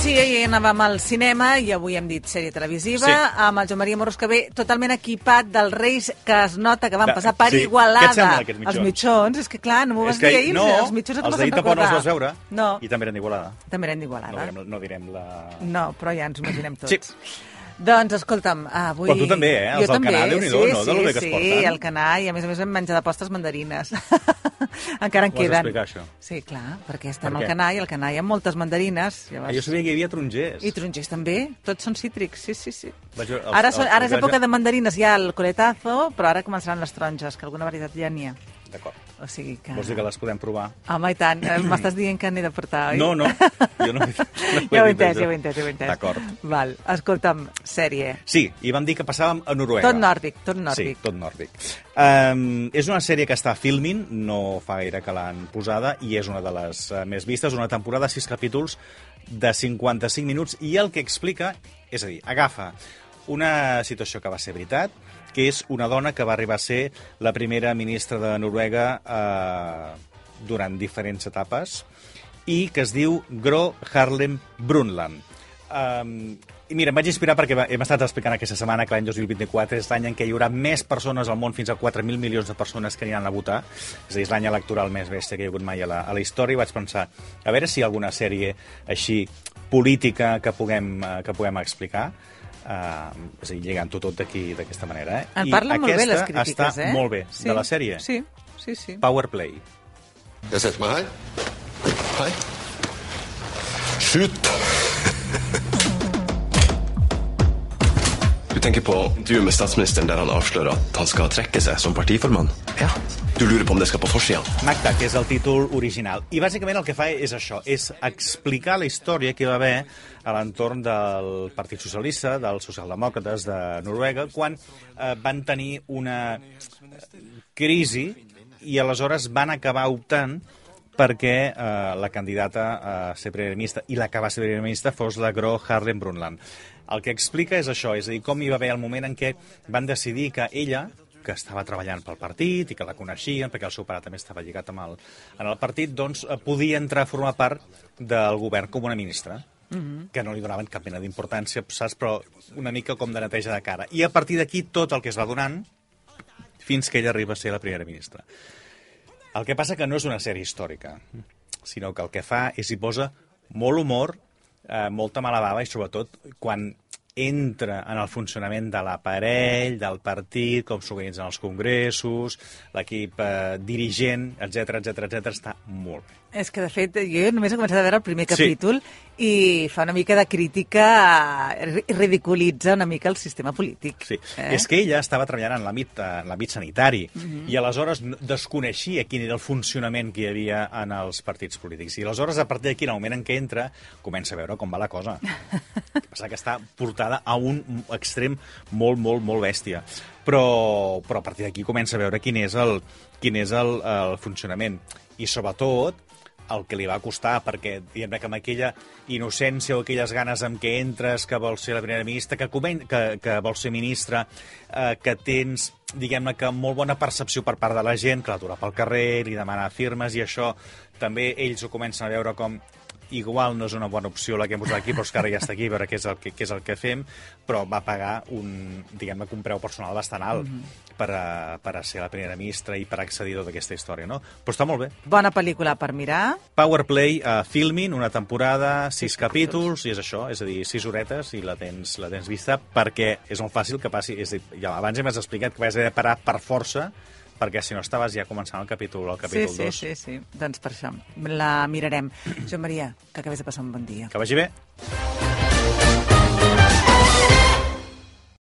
sí, ahir anàvem al cinema i avui hem dit sèrie televisiva Sí. amb el Joan Maria Moros que ve totalment equipat dels Reis que es nota que van De- passar per sí. Igualada. Què et semblen aquests mitjons? Els mitjons, és que clar, no m'ho vas que dir ahir, no, els mitjons et els d'ahir tampoc no els vas veure. No, I també eren d'Igualada. també eren No d'Igualada. direm, no direm la... No, però ja ens ho imaginem tots. Sí. Doncs, escolta'm, avui... Però tu també, eh? Els Jo del també, Canà, Déu-n'hi-do, sí, no? Sí, bé que es sí, porten. el Canà, i a més a més vam menjar de postres mandarines. Encara en Ho queden. d'explicar, això? Sí, clar, perquè estem Per al què? Canà i al Canà hi ha moltes mandarines. Llavors... jo sabia que hi havia tarongers. I tarongers també, tots són cítrics, sí, sí, sí. Vaig els- Ara, són, ara és època de mandarines, hi ha el coletazo, però ara començaran les taronges, que alguna varietat ja n'hi ha. D'acord. O sigui que... Vols dir que les podem provar? Home, i tant, eh, m'estàs dient que n'he de portar, oi? No, no, jo no, no Ja ho he entès, ja ho he entès, ja ho he entès. D'acord. Val, escolta'm, sèrie. Sí, i vam dir que passàvem a Noruega. Tot nòrdic, tot Sí, nòrdic. tot nòrdic. Um, és una sèrie que està filming, no fa gaire que l'han posada, i és una de les uh, més vistes, una temporada, sis capítols de 55 minuts, i el que explica, és a dir, agafa una situació que va ser veritat, que és una dona que va arribar a ser la primera ministra de Noruega eh, durant diferents etapes, i que es diu Gro Harlem Brundtland. Um, I mira, em vaig inspirar perquè hem estat explicant aquesta setmana que l'any 2024 és l'any en què hi haurà més persones al món, fins a 4.000 milions de persones que aniran a votar. És a dir, és l'any electoral més bèstia que hi ha hagut mai a la, a la història. I vaig pensar, a veure si hi ha alguna sèrie així política que puguem, eh, que puguem explicar. Uh, és a dir, lligant-ho tot d'aquí d'aquesta manera. Eh? En parlen molt bé les crítiques, està eh? molt bé, Sí, de la sèrie. Sí, sí, sí. Power Play. Setter meg her. Hei. Shoot! Du tenker på intervjuet med statsministeren der han avslører at han skal trekke seg som partiformann? Ja. Du lurer på om det skal på forsida? Que és el títol original. I bàsicament el que fa és això, és explicar la història que hi va haver a l'entorn del Partit Socialista, dels socialdemòcrates de Noruega, quan eh, van tenir una eh, crisi i aleshores van acabar optant perquè eh, la candidata a ser primera ministra i la que va ser primera ministra fos la Gro Harlem Brundtland. El que explica és això, és a dir, com hi va haver el moment en què van decidir que ella, que estava treballant pel partit i que la coneixien, perquè el seu pare també estava lligat amb el, en el partit, doncs eh, podia entrar a formar part del govern com una ministra que no li donaven cap mena d'importància, saps? però una mica com de neteja de cara. I a partir d'aquí tot el que es va donant fins que ella arriba a ser la primera ministra. El que passa que no és una sèrie històrica, sinó que el que fa és hi posa molt humor, eh, molta mala bava i sobretot quan entra en el funcionament de l'aparell, del partit, com s'organitzen els congressos, l'equip eh, dirigent, etc etc etc està molt bé. És que, de fet, jo només he començat a veure el primer Sí. capítol i fa una mica de crítica, ridiculitza una mica el sistema polític. Sí. Eh? És que ella estava treballant en l'àmbit eh, sanitari mm -hmm. i aleshores desconeixia quin era el funcionament que hi havia en els partits polítics. I aleshores, a partir d'aquí, en el moment en què entra, comença a veure com va la cosa. El que passa que està portada a un extrem molt, molt, molt bèstia. Però, però a partir d'aquí comença a veure quin és el, quin és el, el funcionament. I sobretot, el que li va costar, perquè diguem que amb aquella innocència o aquelles ganes amb què entres, que vols ser la primera ministra, que, comen que, que vols ser ministra, eh, que tens, diguem-ne, que molt bona percepció per part de la gent, que l'atura pel carrer, li demana firmes, i això també ells ho comencen a veure com igual no és una bona opció la que hem posat aquí, però és que ara ja està aquí, a veure què és el que, què és el que fem, però va pagar un, diguem-ne, un preu personal bastant alt mm -hmm. per, a, per a ser la primera ministra i per accedir a tota aquesta història, no? Però està molt bé. Bona pel·lícula per mirar. Powerplay uh, filming, una temporada, sis capítols, i és això, és a dir, sis horetes i la tens, la tens vista, perquè és molt fàcil que passi... És dir, ja abans hem explicat que vas haver de parar per força, perquè si no estaves ja començant el capítol, el Sí, capítol sí, 2. sí, sí. Doncs per això la mirarem. Joan Maria, que acabés de passar un bon dia. Que vagi bé.